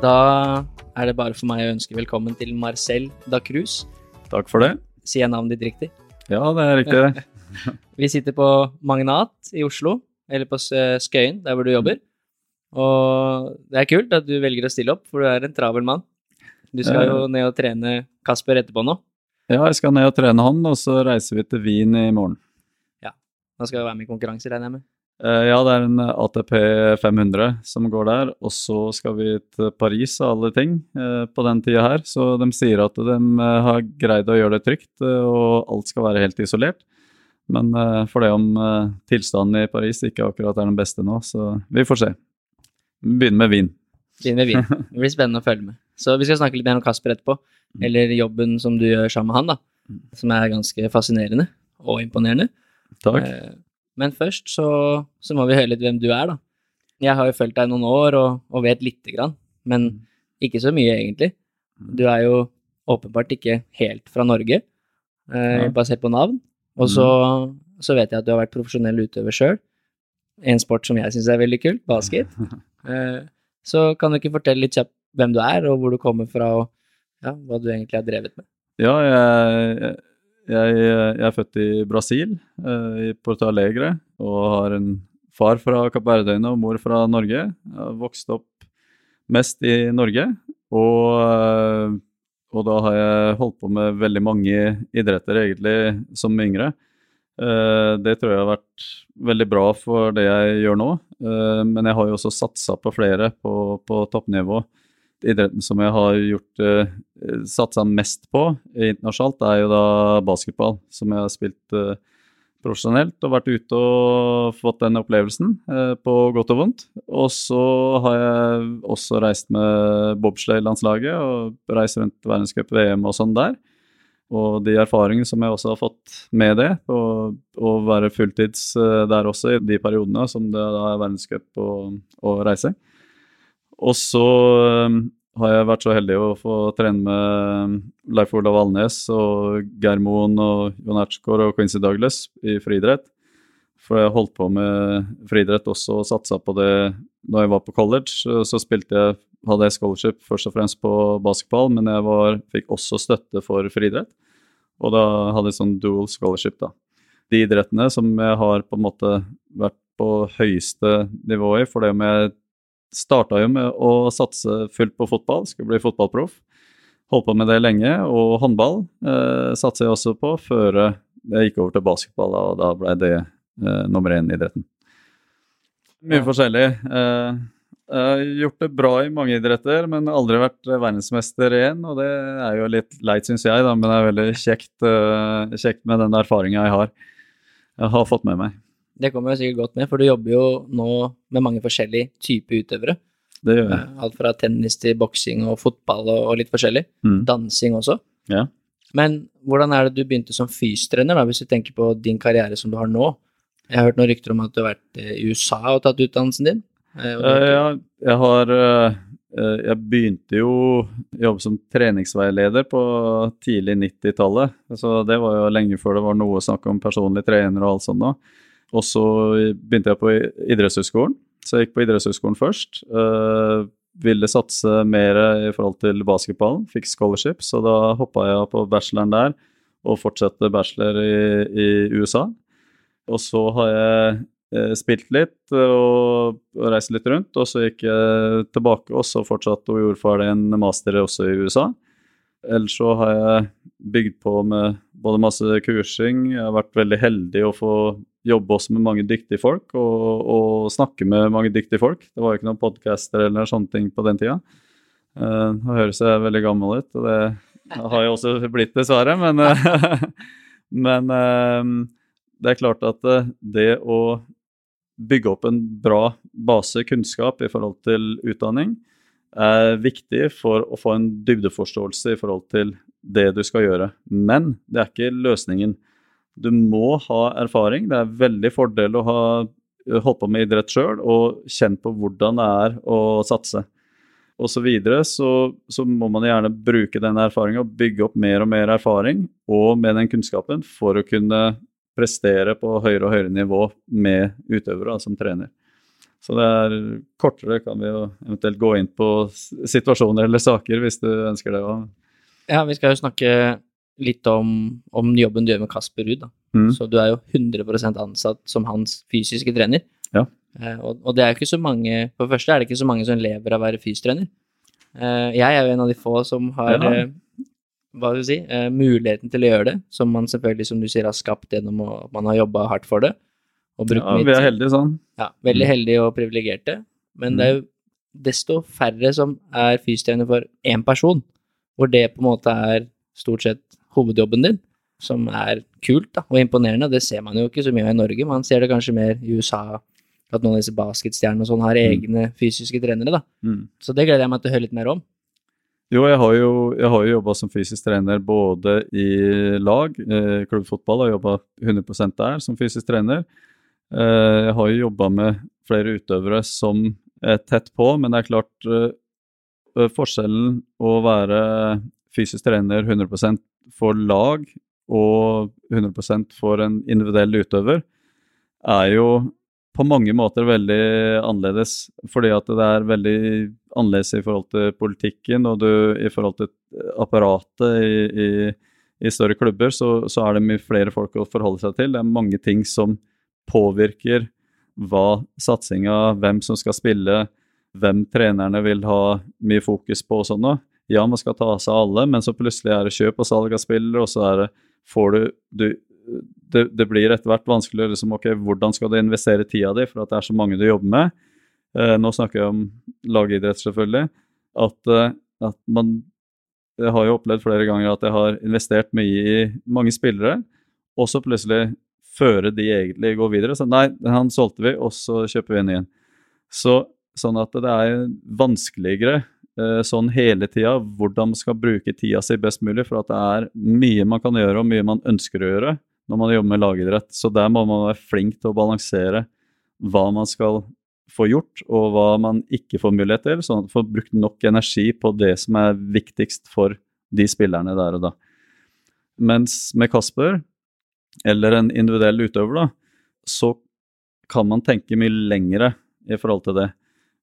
Da er det bare for meg å ønske velkommen til Marcel da Cruz. Takk for det. Sier jeg navnet ditt riktig? Ja, det er riktig. Vi sitter på Magnat i Oslo, eller på Skøyen, der hvor du jobber. Og det er kult at du velger å stille opp, for du er en travel mann. Du skal jo ned og trene Kasper etterpå nå. Ja, jeg skal ned og trene han, og så reiser vi til Wien i morgen. Ja. Han skal jo være med i konkurranse, regner jeg med. Eh, Ja, det er en ATP 500 som går der, og så skal vi til Paris og alle ting eh, på den tida her. Så de sier at de eh, har greid å gjøre det trygt, og alt skal være helt isolert. Men for det om tilstanden i Paris ikke akkurat er den beste nå, så vi får se. Vi begynner med vin. Begynner med vin. Det blir spennende å følge med. Så vi skal snakke litt mer om Kasper etterpå. Eller jobben som du gjør sammen med han, da. Som er ganske fascinerende og imponerende. Takk. Eh, Men først så, så må vi høre litt hvem du er, da. Jeg har jo fulgt deg noen år og, og vet lite grann, men ikke så mye, egentlig. Du er jo åpenbart ikke helt fra Norge, eh, basert på navn. Og så, så vet jeg at du har vært profesjonell utøver sjøl. En sport som jeg syns er veldig kult, basket. Eh, så kan du ikke fortelle litt kjapt hvem du er, og hvor du kommer fra, og ja, hva du egentlig har drevet med? Ja, jeg, jeg, jeg er født i Brasil, eh, i Porto Alegre, og har en far fra Kapp Verdøyene og mor fra Norge. Jeg har vokst opp mest i Norge, og, eh, og da har jeg holdt på med veldig mange idretter egentlig som yngre. Eh, Det tror jeg har vært veldig bra for det jeg gjør nå, eh, men jeg har jo også satsa på flere på, på toppnivå idretten som jeg har gjort uh, satsa mest på internasjonalt, er jo da basketball, som jeg har spilt uh, profesjonelt og vært ute og fått den opplevelsen, uh, på godt og vondt. Og så har jeg også reist med bobsleigh-landslaget og reist rundt verdenscup, VM og sånn der. Og de erfaringene som jeg også har fått med det, og, å være fulltids uh, der også i de periodene som det da er verdenscup og, og reise. Og så um, har jeg vært så heldig å få trene med Leif Olav Alnes og Geir og Jon Ertsgaard og Quincy Douglas i friidrett. For jeg holdt på med friidrett også og satsa på det da jeg var på college. Så spilte jeg, hadde jeg scholarship først og fremst på basketball, men jeg var, fikk også støtte for friidrett. Og da hadde jeg sånn dual scholarship, da. De idrettene som jeg har på en måte vært på høyeste nivå i, for det om jeg starta jo med å satse fullt på fotball, skulle bli fotballproff. Holdt på med det lenge, og håndball eh, satser jeg også på før jeg gikk over til basketball, og da ble det eh, nummer én-idretten. Mye Ja. forskjellig. Eh, jeg har gjort det bra i mange idretter, men aldri vært verdensmester igjen, og det er jo litt leit, syns jeg, da, men det er veldig kjekt, eh, kjekt med den erfaringa jeg har, jeg har fått med meg. Det kommer jo sikkert godt med, for du jobber jo nå med mange forskjellige typer utøvere. Det gjør jeg. Alt fra tennis til boksing og fotball og, litt forskjellig. Mm. Dansing også. Ja. Men hvordan er det du begynte som fystrener, da, hvis du tenker på din karriere som du har nå? Jeg har hørt noen rykter om at du har vært eh, i USA og tatt utdannelsen din. Eh, Eh, ja, jeg har Jeg begynte jo å jobbe som treningsveileder på tidlig 90-tallet. Så det var jo lenge før det var noe snakk om personlig trener og alt sånt. da. Og så begynte jeg på idrettshøyskolen. Så jeg gikk på idrettshøyskolen først. Uh, ville satse mer i forhold til basketballen. Fikk scholarship, så da hoppa jeg på bacheloren der og fortsatte bachelor i, i USA. Og så har jeg eh, spilt litt og, og reist litt rundt, og så gikk jeg tilbake og så fortsatte og gjorde ferdig en master også i USA. Ellers så har jeg bygd på med både masse kursing, jeg har vært veldig heldig å få jobbe også med mange dyktige folk og, og snakke med mange dyktige folk. Det var jo ikke noen podcaster eller sånne ting på den tida. Uh, nå høres veldig gammel ut, og det har jeg også blitt, dessverre. Men, eh, men eh, det er klart at eh, det å bygge opp en bra base kunnskap i forhold til utdanning er viktig for å få en dybdeforståelse i forhold til det du skal gjøre. Men det er ikke løsningen. Du må ha erfaring. Det er veldig fordel å ha holdt på med idrett sjøl og kjent på hvordan det er å satse. Og så videre så, så må man gjerne bruke den erfaringa og bygge opp mer og mer erfaring og med den kunnskapen for å kunne prestere på høyere og høyere nivå med utøvere som trener. Så det er kortere, kan vi jo eventuelt gå inn på situasjoner eller saker hvis du ønsker det. Ja, vi skal jo snakke litt om, om jobben du gjør med Kasper Ruud. Mm. Så du er jo 100 ansatt som hans fysiske trener. Ja. Eh, og, og, det er jo ikke så mange For det første er det ikke så mange som lever av å være fysiotrener. Eh, jeg er jo en av de få som har ja. eh, hva skal du si, eh, muligheten til å gjøre det, som man selvfølgelig, som du sier, har skapt gjennom at man har jobba hardt for det ja, vi er heldige sånn. Ja, veldig mm. heldige og privilegerte. Men mm. det er jo desto færre som er fysiotrener for én person, hvor det på en måte er stort sett hovedjobben din, som er kult da, og imponerende. Det ser man jo ikke så mye av i Norge, man ser det kanskje mer i USA, at noen av disse basketstjernene og sånn har mm. egne fysiske trenere, da. Mm. Så det gleder jeg meg til å høre litt mer om. Jo, jeg har jo, jeg jo jobba som fysisk trener både i lag, eh, klubbfotball, har jobba 100% der som fysisk trener. Eh, jeg har jo jobba med flere utøvere som er tett på, men det er klart eh, forskjellen å være fysisk trener 100% for lag og 100% for en individuell utøver, er jo på mange måter veldig annerledes. Fordi at det er veldig annerledes i forhold til politikken og du, i forhold til apparatet i, i, i større klubber, så, så, er det mye flere folk å forholde seg til. Det er mange ting som påvirker hva satsinga, hvem som skal spille, hvem trenerne vil ha mye fokus på og sånn noe. Ja, man skal ta seg av alle, men så plutselig er det kjøp og salg av spillere, og så er det får du, du det, det, blir etter hvert vanskeligere liksom, ok, hvordan skal du investere tida di for at det er så mange du jobber med. Eh, nå snakker jeg om lagidrett, selvfølgelig. At, eh, at man Jeg har jo opplevd flere ganger at jeg har investert mye i mange spillere, og så plutselig føre de egentlig går videre. Så nei, han solgte vi, og så kjøper vi en ny en. Så, sånn at det er vanskeligere sånn hele tida hvordan man skal bruke tida si best mulig, for at det er mye man kan gjøre, og mye man ønsker å gjøre når man jobber med lagidrett. Så der må man være flink til å balansere hva man skal få gjort, og hva man ikke får mulighet til, sånn at man får brukt nok energi på det som er viktigst for de spillerne der og da. Mens med Kasper eller en individuell utøver, da, så kan man tenke mye lengre i forhold til det.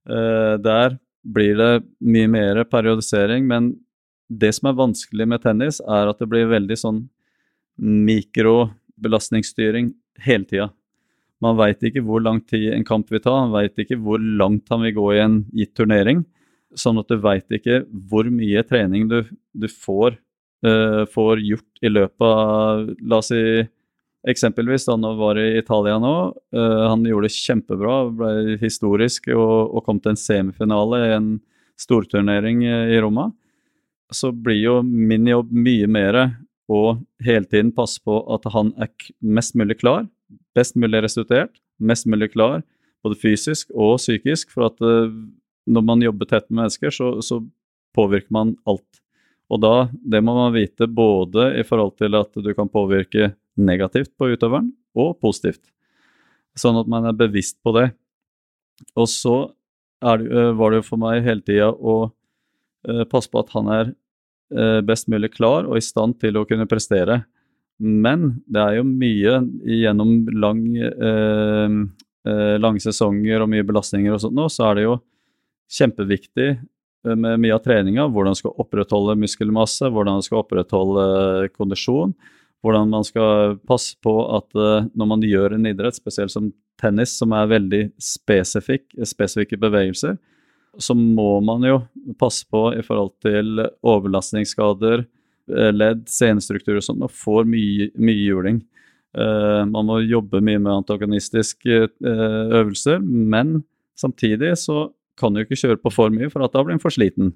Uh, der blir det mye mer periodisering, men det som er vanskelig med tennis, er at det blir veldig sånn mikrobelastningsstyring hele tida. Man veit ikke hvor lang tid en kamp vil ta, man veit ikke hvor langt han vil gå i en gitt turnering. Sånn at du veit ikke hvor mye trening du, du får, uh, får gjort i løpet av la oss si Eksempelvis da han var i Italia nå. Uh, han gjorde det kjempebra, ble historisk og, og, kom til en semifinale i en storturnering i Roma. Så blir jo min jobb mye mer å hele tiden passe på at han er mest mulig klar, best mulig restituert, mest mulig klar, både fysisk og psykisk. For at uh, når man jobber tett med mennesker, så, så påvirker man alt. Og da, det må man vite både i forhold til at du kan påvirke negativt på utøveren, og positivt. Sånn at man er bevisst på det. Og så det, eh, var det jo for meg hele tida å uh, passe på at han er uh, best mulig klar og i stand til å kunne prestere. Men det er jo mye gjennom lang, eh, lange sesonger og mye belastninger og sånt nå, så er det jo kjempeviktig med mye av treninga hvordan man skal opprettholde muskelmasse, hvordan man skal opprettholde kondisjon hvordan man skal passe på at uh, når man gjør en idrett, spesielt som tennis, som er veldig spesifikk, spesifikke bevegelser, så må man jo passe på i forhold til overlastningsskader, eh, ledd, senestruktur og sånn, og får mye, mye juling. Uh, man må jobbe mye med antagonistiske øvelser, men samtidig så kan du ikke kjøre på for mye, for da blir han for sliten.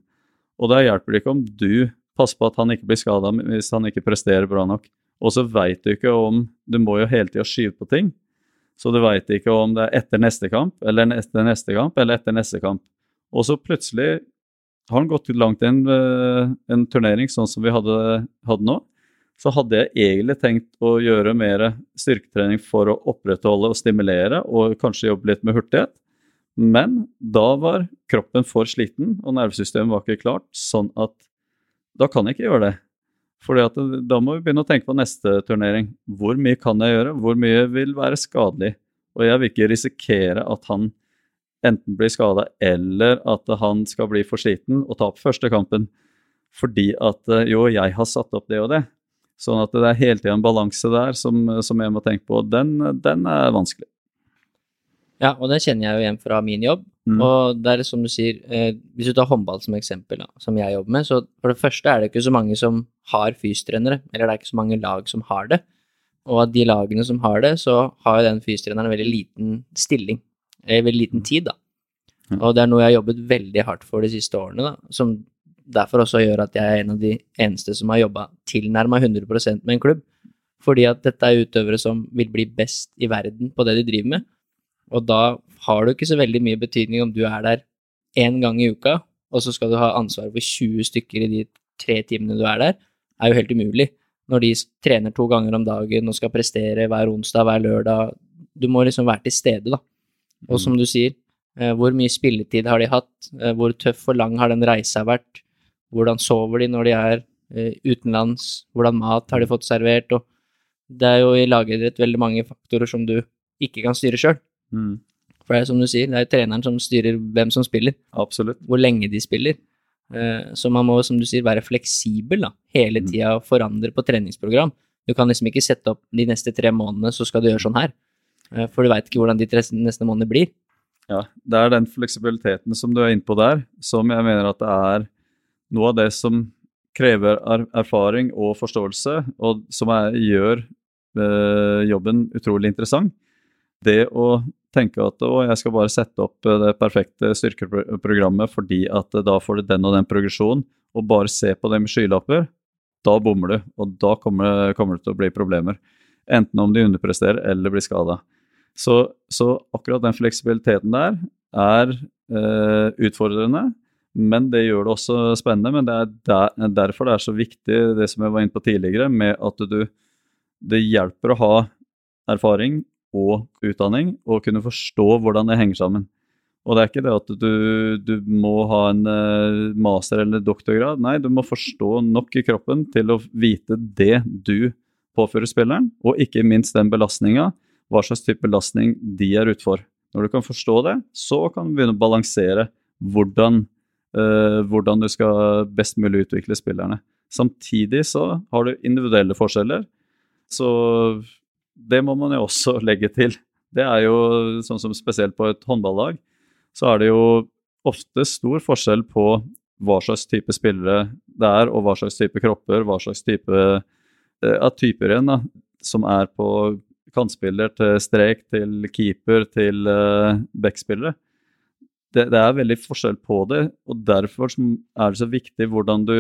Og da hjelper det ikke om du passer på at han ikke blir skada hvis han ikke presterer bra nok. Og så veit du ikke om Du må jo hele tida skyve på ting. Så du veit ikke om det er etter neste kamp, eller etter neste kamp, eller etter neste kamp. Og så plutselig har han gått langt i en, eh, en turnering sånn som vi hadde, hadde nå. Så hadde jeg egentlig tenkt å gjøre mer styrketrening for å opprettholde og stimulere, og kanskje jobbe litt med hurtighet. Men da var kroppen for sliten, og nervesystemet var ikke klart, sånn at da kan jeg ikke gjøre det. Fordi at Da må vi begynne å tenke på neste turnering. Hvor mye kan jeg gjøre? Hvor mye vil være skadelig? Og jeg vil ikke risikere at han enten blir skada eller at han skal bli for sliten og tape første kampen. Fordi at jo, jeg har satt opp det og det. Sånn at det er hele tida en balanse der som, som, jeg må tenke på. Den, den er vanskelig. Ja, og det kjenner jeg jo igjen fra min jobb. Mm. Og det er som du sier, eh, hvis du tar håndball som eksempel, da, som jeg jobber med, så for det første er det ikke så mange som har fystrenere, eller det er ikke så mange lag som har det. Og av de lagene som har det, så har jo den fystreneren en veldig liten stilling, eller veldig liten tid, da. Mm. Og det er noe jeg har jobbet veldig hardt for de siste årene, da, som derfor også gjør at jeg er en av de eneste som har jobba tilnærma 100% med en klubb. Fordi at dette er utøvere som vil bli best i verden på det de driver med, og da har du ikke så veldig mye betydning om du er der én gang i uka, og så skal du ha ansvar for 20 stykker i de tre timene du er der, er jo helt umulig. Når de trener to ganger om dagen og skal prestere hver onsdag, hver lørdag Du må liksom være til stede, da. Og som du sier, eh, hvor mye spilletid har de hatt? Eh, hvor tøff og lang har den reisa vært? Hvordan sover de når de er eh, utenlands? Hvordan mat har de fått servert? Og det er jo i lagidrett veldig mange faktorer som du ikke kan styre sjøl. Mm. For det er som du sier, det er treneren som styrer hvem som spiller. Absolutt. Hvor lenge de spiller. Eh, så man må, som du sier, være fleksibel da. hele mm. tida og forandre på treningsprogram. Du kan liksom ikke sette opp de neste tre månedene, så skal du gjøre sånn her. Eh, for du veit ikke hvordan de neste månedene blir. Ja, det er den fleksibiliteten som du er inne på der, som jeg mener at det er noe av det som krever erfaring og forståelse, og som er, gjør øh, jobben utrolig interessant. Det å tenke at å, jeg skal bare sette opp eh, det perfekte styrkeprogrammet fordi at eh, da får du den og den progresjonen, og bare se på det med skylapper, da bommer du, og da kommer, kommer, det til å bli problemer. Enten om de underpresterer eller blir skada. Så, så, akkurat den fleksibiliteten der er eh, utfordrende, men det gjør det også spennende. Men det er der, derfor det er så viktig, det som jeg var inne på tidligere, med at du Det hjelper å ha erfaring og utdanning, og kunne forstå hvordan det henger sammen. Og det er ikke det at du, du må ha en uh, master- eller doktorgrad. Nei, du må forstå nok i kroppen til å vite det du påfører spilleren, og ikke minst den belastninga, hva slags type belastning de er utfor. Når du kan forstå det, så kan du begynne å balansere hvordan, uh, hvordan du skal best mulig utvikle spillerne. Samtidig så har du individuelle forskjeller. Så det må man jo også legge til. Det er jo sånn som spesielt på et håndballag, så er det jo ofte stor forskjell på hva slags type spillere det er, og hva slags type kropper, hva slags type eh, av typer igjen, da, som er på kantspiller til strek, til keeper, til uh, backspillere. Det, det, er veldig forskjell på det, og derfor er det så viktig hvordan du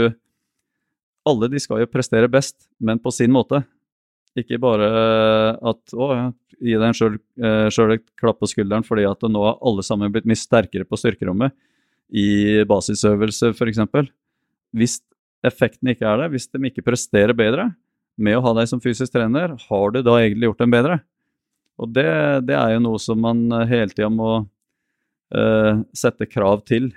Alle de skal jo prestere best, men på sin måte. Ikke bare at å, gi deg sjøl eh, et klapp på skulderen fordi at nå har alle sammen blitt mye sterkere på styrkerommet i basisøvelse f.eks. Hvis effekten ikke er der, hvis de ikke presterer bedre med å ha deg som fysisk trener, har du da egentlig gjort dem bedre? Og det, det er jo noe som man hele tida må uh, sette krav til.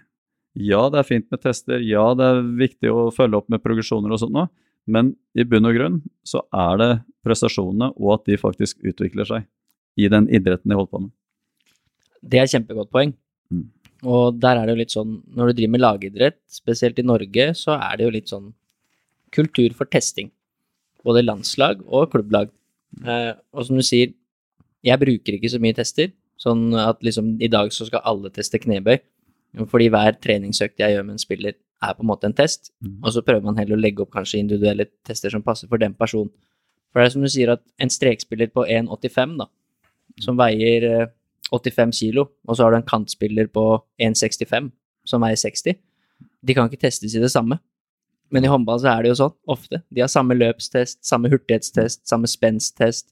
Ja, det er fint med tester, ja, det er viktig å følge opp med progresjoner og sånt noe, men i bunn og grunn så er det prestasjonene og at de faktisk utvikler seg i den idretten de holder på med. Det er et kjempegodt poeng. Mm. Og der er det jo litt sånn, når du driver med lagidrett, spesielt i Norge, så er det jo litt sånn kultur for testing. Både landslag og klubblag. Mm. Eh, og som du sier, jeg bruker ikke så mye tester. Sånn at liksom i dag så skal alle teste knebøy. Fordi hver treningsøkt jeg gjør med en spiller, er på en måte en test, mm. og så prøver man heller å legge opp kanskje individuelle tester som passer for den personen. For det er som du sier, at en strekspiller på 1,85, da, som veier 85 eh, kilo, og så har du en kantspiller på 1,65 som veier 60, de kan ikke testes i det samme. Men i håndball så er det jo sånn, ofte. De har samme løpstest, samme hurtighetstest, samme spensttest,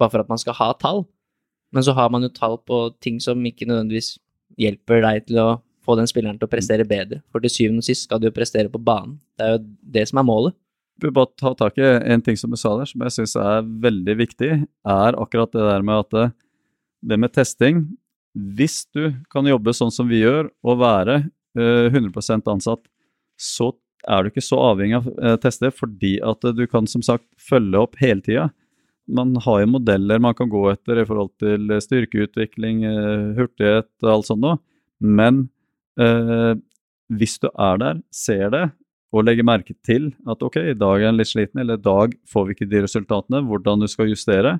bare for at man skal ha tall. Men så har man jo tall på ting som ikke nødvendigvis hjelper deg til å få den spilleren til å prestere bedre. For til syvende og sist skal du jo prestere på banen. Det er jo det som er målet. vil bare ta tak i en ting som du sa der, som jeg syns er veldig viktig, er akkurat det der med at det, det med testing Hvis du kan jobbe sånn som vi gjør, og være eh, 100% ansatt, så er du ikke så avhengig av eh, tester, fordi at du kan som sagt følge opp hele tida. Man har jo modeller man kan gå etter i forhold til styrkeutvikling, eh, hurtighet og alt sånt noe, men eh, hvis du er der, ser det, og legger merke til at ok, i dag er en litt sliten, eller i dag får vi ikke de resultatene, hvordan du skal justere,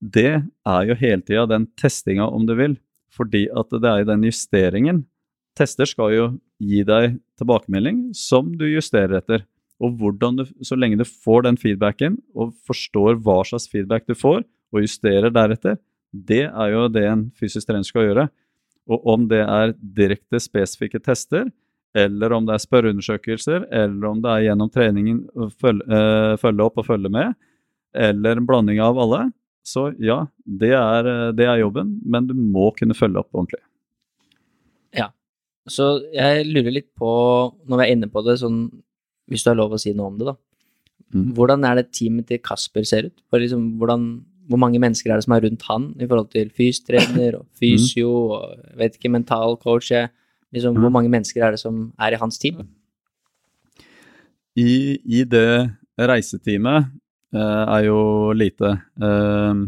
det er jo hele tida den testinga, om du vil. Fordi at det er den justeringen. Tester skal jo gi deg tilbakemelding som du justerer etter. Og hvordan du, så lenge du får den feedbacken, og forstår hva slags feedback du får, og justerer deretter, det er jo det en fysisk trener skal gjøre. Og om det er direkte spesifikke tester, eller om det er spørreundersøkelser, eller om det er gjennom treningen å følge, eh, følge opp og følge med, eller en blanding av alle, så ja, det er, eh, det er jobben, men du må kunne følge opp ordentlig. Ja, Så jeg lurer litt på, når vi er inne på det, sånn, hvis du har lov å si noe om det, da. Mm. Hvordan er det teamet til Kasper ser ut? Liksom, hvordan, hvor mange mennesker er det som er rundt han i forhold til fystrener og fysio og jeg vet ikke, mental coach? liksom, Liksom, Hvor Mm. mange mennesker er det som er i hans team? I, i det reiseteamet eh, er jo lite. Eh,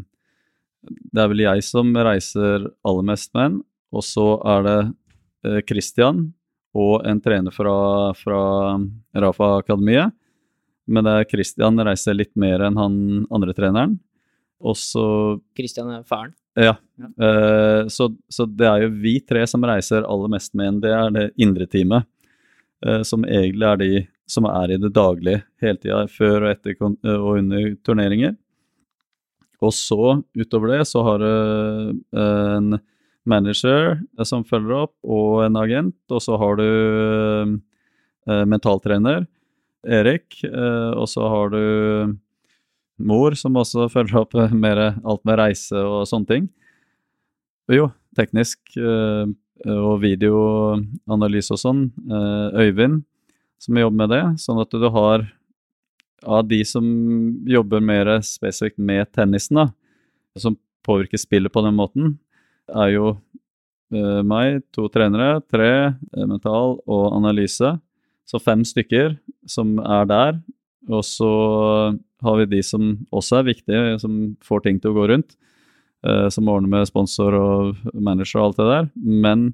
det er vel jeg som reiser aller mest med en, og så er det eh, Christian og en trener fra, fra Rafa Akademiet. Men det er Christian reiser litt mer enn han andre treneren. Og så Christian er faren. Ja. Ja. Eh, så, så det er jo vi tre som reiser aller mest med en. Det er det indre teamet. eh, som egentlig er de som er i det daglige hele tida, før og etter eh, og under turneringer. Og så, utover det, så har du en manager som følger opp, og en agent. Og så har du mentaltrener, Erik. og så har du mor, som også følger opp mer alt med reise og sånne ting. Og Jo, teknisk eh, og videoanalyse og sånn. eh, Øyvind, som jobber med det. Sånn at du har av de som jobber mer spesifikt med tennisen, da, som påvirker spillet på den måten, er jo eh, meg, to trenere, tre, mental og analyse. Så fem stykker som er der. Og så har vi de som også er viktige, som får ting til å gå rundt. Uh, som ordner med sponsor og manager og alt det der. Men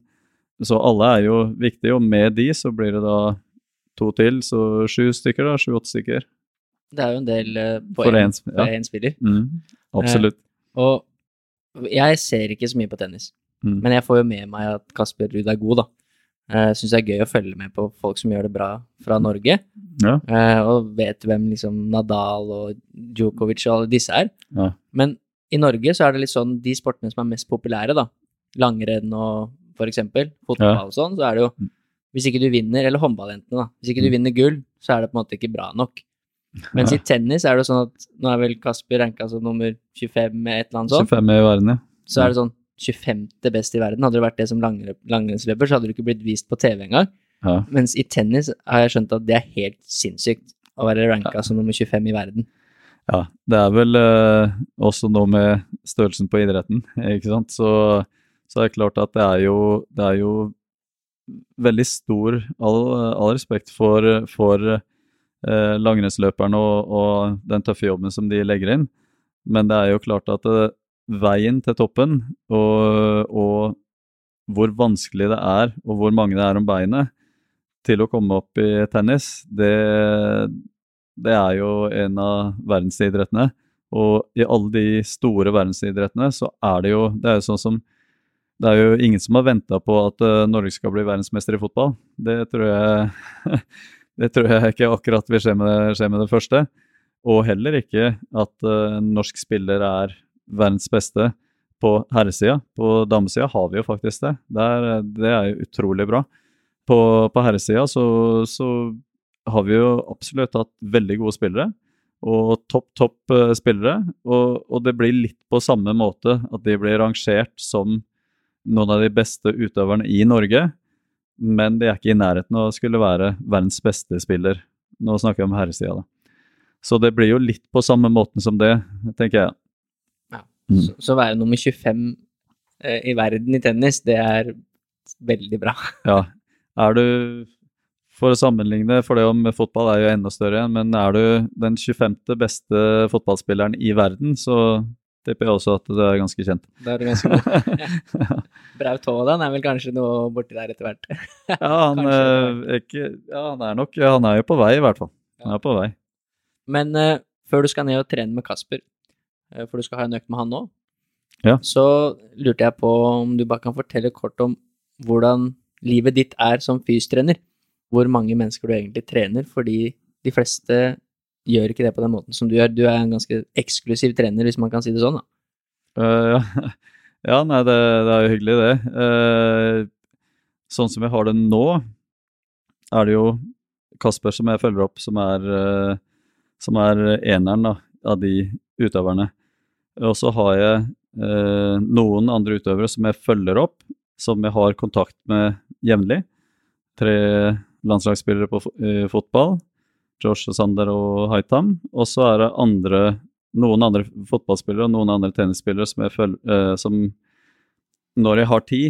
så alle er jo viktige, og med de så blir det da to til, så sju stykker, da. Sju-åtte stykker. Det er jo en del uh, på én en, ja. spiller. Mm, absolutt. Og jeg ser ikke så mye på tennis, Mm. men jeg får jo med meg at Kasper Ruud er god, da. Jeg syns det er gøy å følge med på folk som gjør det bra fra Norge, Ja. Uh, og vet hvem liksom Nadal og Djokovic og alle disse er. Ja. Men i Norge så er det litt sånn de sportene som er mest populære, da, langrenn og for eksempel, fotball og sånn, så er det jo Hvis ikke du vinner, eller håndballjentene, da. Hvis ikke du Mm. vinner gull, så er det på en måte ikke bra nok. Mens i tennis er det jo sånn at nå er vel Kasper ranka som nummer 25 med et eller annet sånt. 25 i verden, ja. Så er det sånn 25. best i verden. Hadde det vært det som langrennsløper, så hadde du ikke blitt vist på TV engang. ja. Mens i tennis har jeg skjønt at det er helt sinnssykt å være ranka som nummer 25 i verden. Ja, det er vel eh, også noe med størrelsen på idretten, ikke sant. Så, så er det klart at det er jo, det er jo veldig stor All, all respekt for, for eh, langrennsløperne og, og den tøffe jobben som de legger inn, men det er jo klart at eh, veien til toppen og, og hvor vanskelig det er, og hvor mange det er om beinet til å komme opp i tennis, det, det er jo en av verdensidrettene. Og i alle de store verdensidrettene så er det jo Det er jo sånn som Det er jo ingen som har venta på at eh, Norge skal bli verdensmester i fotball. Det tror jeg Det tror jeg ikke akkurat vil skje med skje med det første. Og heller ikke at eh, norsk spiller er verdens beste på herresida. På damesida har vi jo faktisk det. Det er, det er jo utrolig bra. På, på herresida så, så har vi jo absolutt hatt veldig gode spillere. og topp, topp eh, spillere. Og, og, det blir litt på samme måte at de blir rangert som noen av de beste utøverne i Norge, men de er ikke i nærheten av å skulle være verdens beste spiller. Nå snakker jeg om herresida, da. Så det blir jo litt på samme måten som det, tenker jeg. Mm. Så, så være nummer 25 eh, i verden i tennis, det er veldig bra. ja. Er du for å sammenligne, for det om fotball er jo enda større igjen, men er du den 25. beste fotballspilleren i verden, så tipper jeg også at det er ganske kjent. Da er du ganske god. Ja. Braut Haaland er vel kanskje noe borti der etter hvert? ja, han, er ikke, ja, han er nok Han er jo på vei, i hvert fall. Han er på vei. Men uh, før du skal ned og trene med Kasper, for du skal ha en økt med han nå, ja. så lurte jeg på om du bare kan fortelle kort om hvordan livet ditt er som fystrener hvor mange mennesker du egentlig trener, fordi de fleste gjør ikke det på den måten som du gjør. Du er en ganske eksklusiv trener, hvis man kan si det sånn, da. Uh, ja. ja, nei, det, det, er jo hyggelig, det. Uh, sånn som vi har det nå, er det jo Kasper som jeg følger opp, som er, uh, som er eneren da, av de utøverne. Og så har jeg noen andre utøvere som jeg følger opp, som jeg har kontakt med jevnlig. Tre landslagsspillere på fotball. Josh Sander og Haitam. Og så er det andre, noen andre fotballspillere og noen andre tennisspillere som jeg føler eh, som når jeg har tid,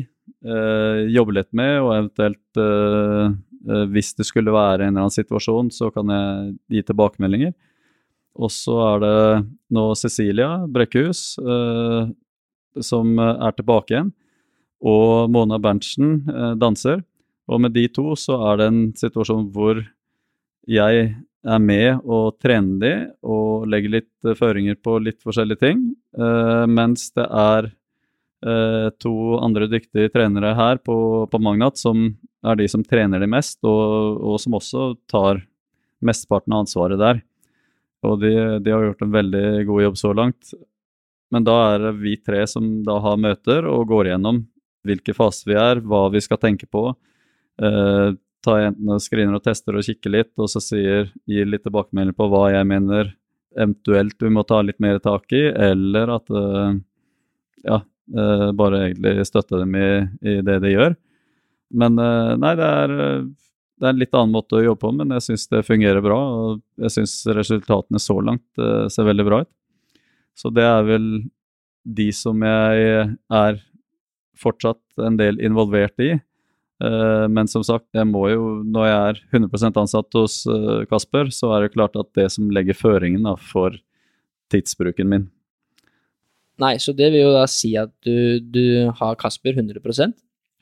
eh, jobber litt med, og eventuelt eh, eh, hvis det skulle være en eller annen situasjon, så kan jeg gi tilbakemeldinger. Og så er det nå Cecilia Brekkhus eh, som er tilbake igjen. Og Mona Berntsen eh, danser. Og med de to så er det en situasjon hvor jeg er med og trener de og legger litt uh, føringer på litt forskjellige ting, Eh, mens det er uh, to andre dyktige trenere her på, på, Magnat som er de som trener de mest, og, og som også tar mesteparten av ansvaret der. Og de, de, har gjort en veldig god jobb så langt. Men da er det vi tre som da har møter og går igjennom hvilke faser vi er, hva vi skal tenke på, Eh, ta enten og screener og tester og kikker litt, og så sier, gir litt tilbakemelding på hva jeg mener eventuelt vi må ta litt mer tak i, eller at eh, ja, eh, bare egentlig støtte dem i, i, det de gjør. Men nei, det er, det er en litt annen måte å jobbe på, men jeg syns det fungerer bra. Og jeg syns resultatene så langt ser veldig bra ut. Så det er vel de som jeg er fortsatt en del involvert i. Eh, men som sagt, jeg må jo, når jeg er 100% ansatt hos eh, Kasper, så er det klart at det som legger føringen for tidsbruken min. Nei, så det vil jo da si at du, du har Kasper 100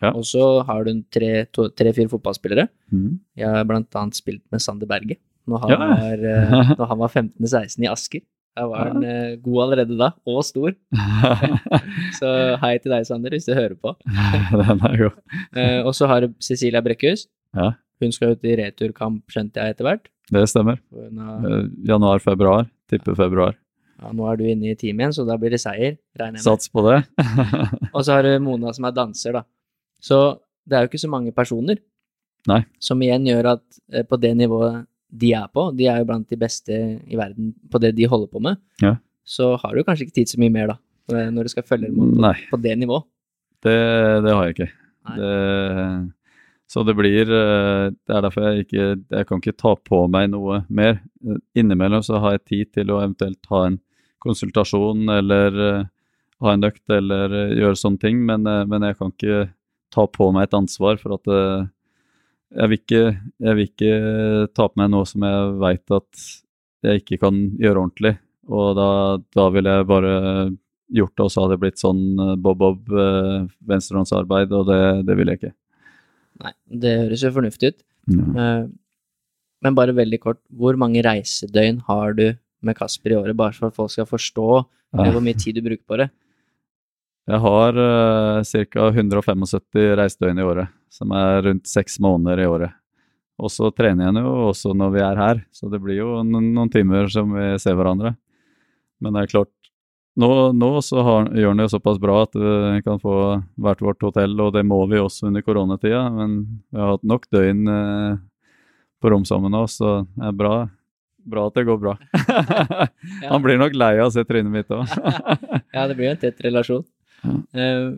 ja. og så har du tre-fire tre, fotballspillere. Mm. Jeg har blant annet spilt med Sander Berge når han, ja. var, eh, når han var 15-16 i Asker. Da var han uh, god allerede da, og stor. så hei til deg, Sander, hvis du hører på. Den er god. uh, og så har du Cecilia Brekkhus. Ja. Hun skal ut i returkamp, skjønte jeg etter hvert. Det stemmer. Har... Januar-februar. Tipper februar. Ja, nå er du inne i teamet igjen, så da blir det seier, regner jeg med. Sats på det. og så har du Mona som er danser, da. Så det er jo ikke så mange personer. Nei. Som igjen gjør at på det nivået de er på, de er jo blant de beste i verden på det de holder på med, ja. så har du kanskje ikke tid så mye mer, da, når du skal følge dem på, på, det nivået. Det, det, har jeg ikke. Det, så det blir eh, Det er derfor jeg ikke Jeg kan ikke ta på meg noe mer. Innimellom så har jeg tid til å eventuelt ha en konsultasjon eller ha en økt eller gjøre sånne ting, men, men, jeg kan ikke ta på meg et ansvar for at jeg vil, ikke, jeg vil ikke ta på meg noe som jeg veit at jeg ikke kan gjøre ordentlig. Og da, da ville jeg bare gjort det, og så hadde det blitt sånn bob-bob eh, eh venstrehåndsarbeid, og det, det vil jeg ikke. Nei, det høres jo fornuftig ut. Ja. Uh, men bare veldig kort, hvor mange reisedøgn har du med Kasper i året, bare for at folk skal forstå ja. hvor mye tid du bruker på det? Jeg har uh, ca. 175 reisedøgn i året, som er rundt seks måneder i året. Og så trener jeg jo også når vi er her, så det blir jo noen, timer som vi ser hverandre. Men det er klart, nå, nå har, gjør han det såpass bra at vi kan få hvert vårt hotell, og det må vi også under koronatida. Men vi har hatt nok døgn uh, på rom sammen nå, så det er bra, Bra at det går bra. Han blir nok lei av å se trynet mitt òg. Ja, det blir en tett relasjon. Ja. Eh,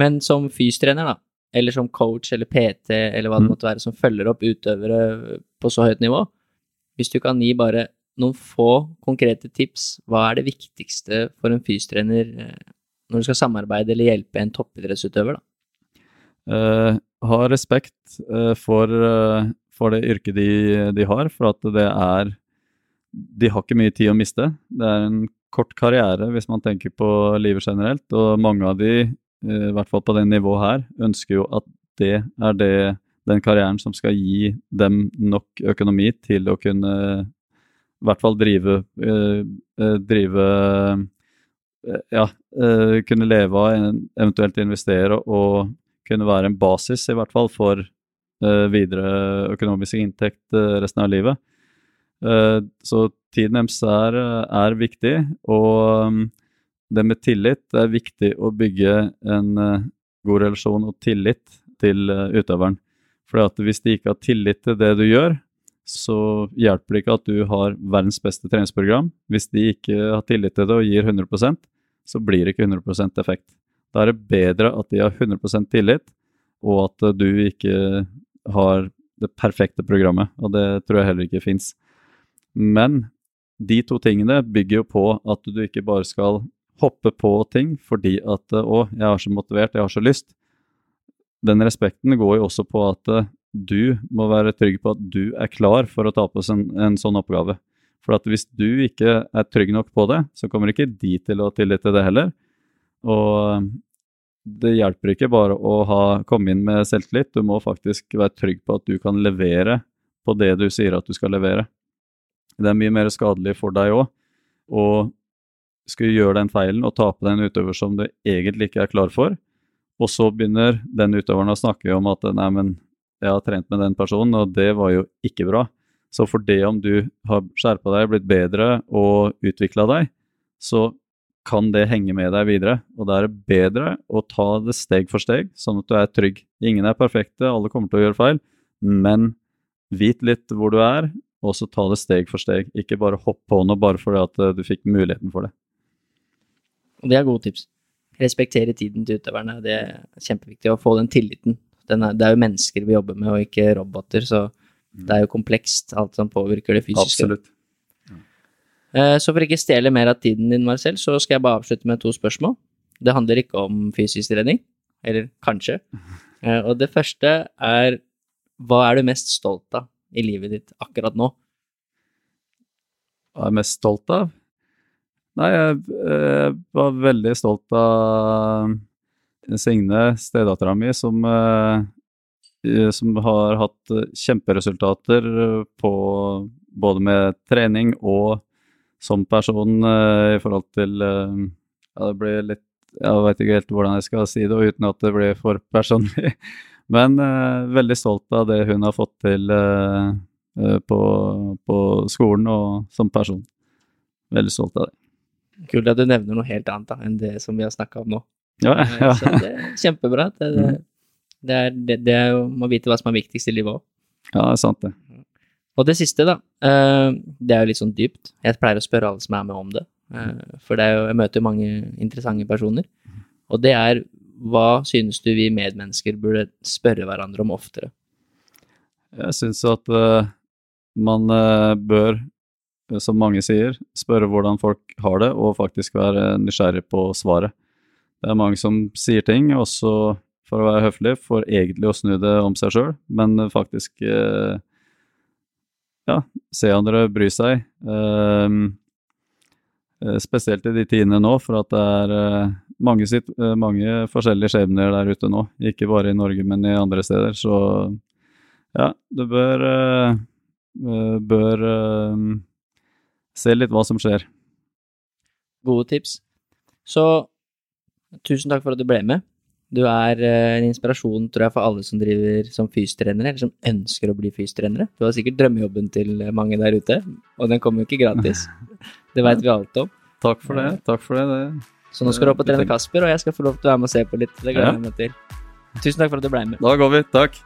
Men som fystrener, da, eller som coach eller PT eller hva det Mm. måtte være, som følger opp utøvere på så høyt nivå, hvis du kan gi bare noen få konkrete tips, hva er det viktigste for en fystrener eh, når du skal samarbeide eller hjelpe en toppidrettsutøver, da? Uh, ha respekt uh, for, uh, for det yrket de, de har, for at det er De har ikke mye tid å miste. Det er en kort karriere hvis man tenker på livet generelt, og mange av de, eh, i hvert fall på det nivået her, ønsker jo at det er det, den karrieren som skal gi dem nok økonomi til å kunne i hvert fall drive, eh, eh, drive ja, kunne leve av, eventuelt investere og kunne være en basis, i hvert fall, for videre økonomisk inntekt resten av livet. Eh, så tiden deres er, er viktig, og um, det med tillit det er viktig å bygge en eh, god relasjon og tillit til eh, utøveren. For hvis de ikke har tillit til det du gjør, så hjelper det ikke at du har verdens beste treningsprogram. Hvis de ikke har tillit til det og gir 100% så blir det ikke 100% effekt. Da er det bedre at de har 100% tillit, og at du ikke har det perfekte programmet. Og det tror jeg heller ikke fins. Men de to tingene bygger jo på at du ikke bare skal hoppe på ting fordi at eh, 'Å, jeg er så motivert, jeg har så lyst'. Den respekten går jo også på at eh, du må være trygg på at du er klar for å ta på en, en sånn oppgave. For at hvis du ikke er trygg nok på det, så kommer ikke de til å tillite det heller. Og det hjelper ikke bare å ha, komme inn med selvtillit, du må faktisk være trygg på at du kan levere på det du sier at du skal levere. Det er mye mer skadelig for deg òg å skulle gjøre den feilen og ta på deg utøver som du egentlig ikke er klar for, og så begynner den utøveren å snakke om at nei, men jeg har trent med den personen, og det var jo ikke bra. Så for det om du har skjerpa deg, blitt bedre og utvikla deg, så kan det henge med deg videre. Og da er det bedre å ta det steg for steg, sånn at du er trygg. Ingen er perfekte, alle kommer til å gjøre feil, men vit litt hvor du er, og så ta det steg for steg. Ikke bare hopp på noe bare fordi at eh, du fikk muligheten for det. Og det er gode tips. Respektere tiden til utøverne, det er kjempeviktig. Å få den tilliten. Den er, det er jo mennesker vi jobber med, og ikke roboter, så det er jo komplekst, alt som påvirker det fysiske. Absolutt. Eh, Så for ikke stjele mer av tiden din, Marcel, så skal jeg bare avslutte med to spørsmål. Det handler ikke om fysisk trening, eller kanskje. Eh, Og det første er hva er du mest stolt av i livet ditt akkurat nå? Hva er jeg mest stolt av? Nei, jeg eh, var veldig stolt av Signe, stedattera mi, som, eh, eh, som har hatt eh, kjemperesultater eh, på både med trening og som person eh, i forhold til eh, Ja, det blir litt Jeg veit ikke helt hvordan jeg skal si det uten at det blir for personlig. Men eh, veldig stolt av det hun har fått til eh, eh, på, på skolen og som person. Veldig stolt av det. Kult at du nevner noe helt annet da, enn det som vi har snakka om nå. Ja, Eh, ja. Så det er kjempebra. Det, det, det er, det, det er jo, må vite hva som er viktigst i livet òg. ja, det er sant det. Og det siste, da. eh, Det er jo litt sånn dypt. Jeg pleier å spørre alle som er med om det. eh, For det er jo, jeg møter jo mange interessante personer. Og det er hva synes du vi medmennesker burde spørre hverandre om oftere? Jeg synes at uh, man uh, bør, eh, som mange sier, spørre hvordan folk har det, og faktisk være nysgjerrig på svaret. Det er mange som sier ting, også for å være høflig, for egentlig å snu det om seg sjøl, men faktisk uh, ja, se andre bry seg. Eh, spesielt i de tidene nå, for at det er eh, mange, sitt, eh, mange forskjellige skjebner der ute nå. Ikke bare i Norge, men i andre steder. Så ja, du bør, eh, eh, bør eh, se litt hva som skjer. Gode tips. Så tusen takk for at du ble med. Du er eh, en inspirasjon, tror jeg, for alle som driver som fystrenere, eller som ønsker å bli fystrenere. Du har sikkert drømmejobben til mange der ute, og den kommer jo ikke gratis. Det veit vi alt om. Takk for det. takk for det. det. Så nå skal du opp og trene Kasper, og jeg skal få lov til å være med og se på litt. Det gleder jeg meg til. Tusen takk for at du ble med. Da går vi. Takk.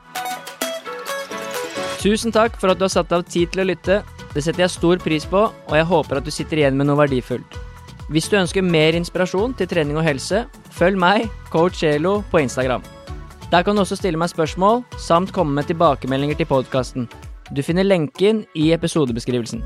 Tusen takk for at du har satt av tid til å lytte. Det setter jeg stor pris på, og jeg håper at du sitter igjen med noe verdifullt. Hvis du ønsker mer inspirasjon til trening og helse, følg meg, coach Elo, på Instagram. Der kan du også stille meg spørsmål, samt komme med tilbakemeldinger til podkasten. Du finner lenken i episodebeskrivelsen.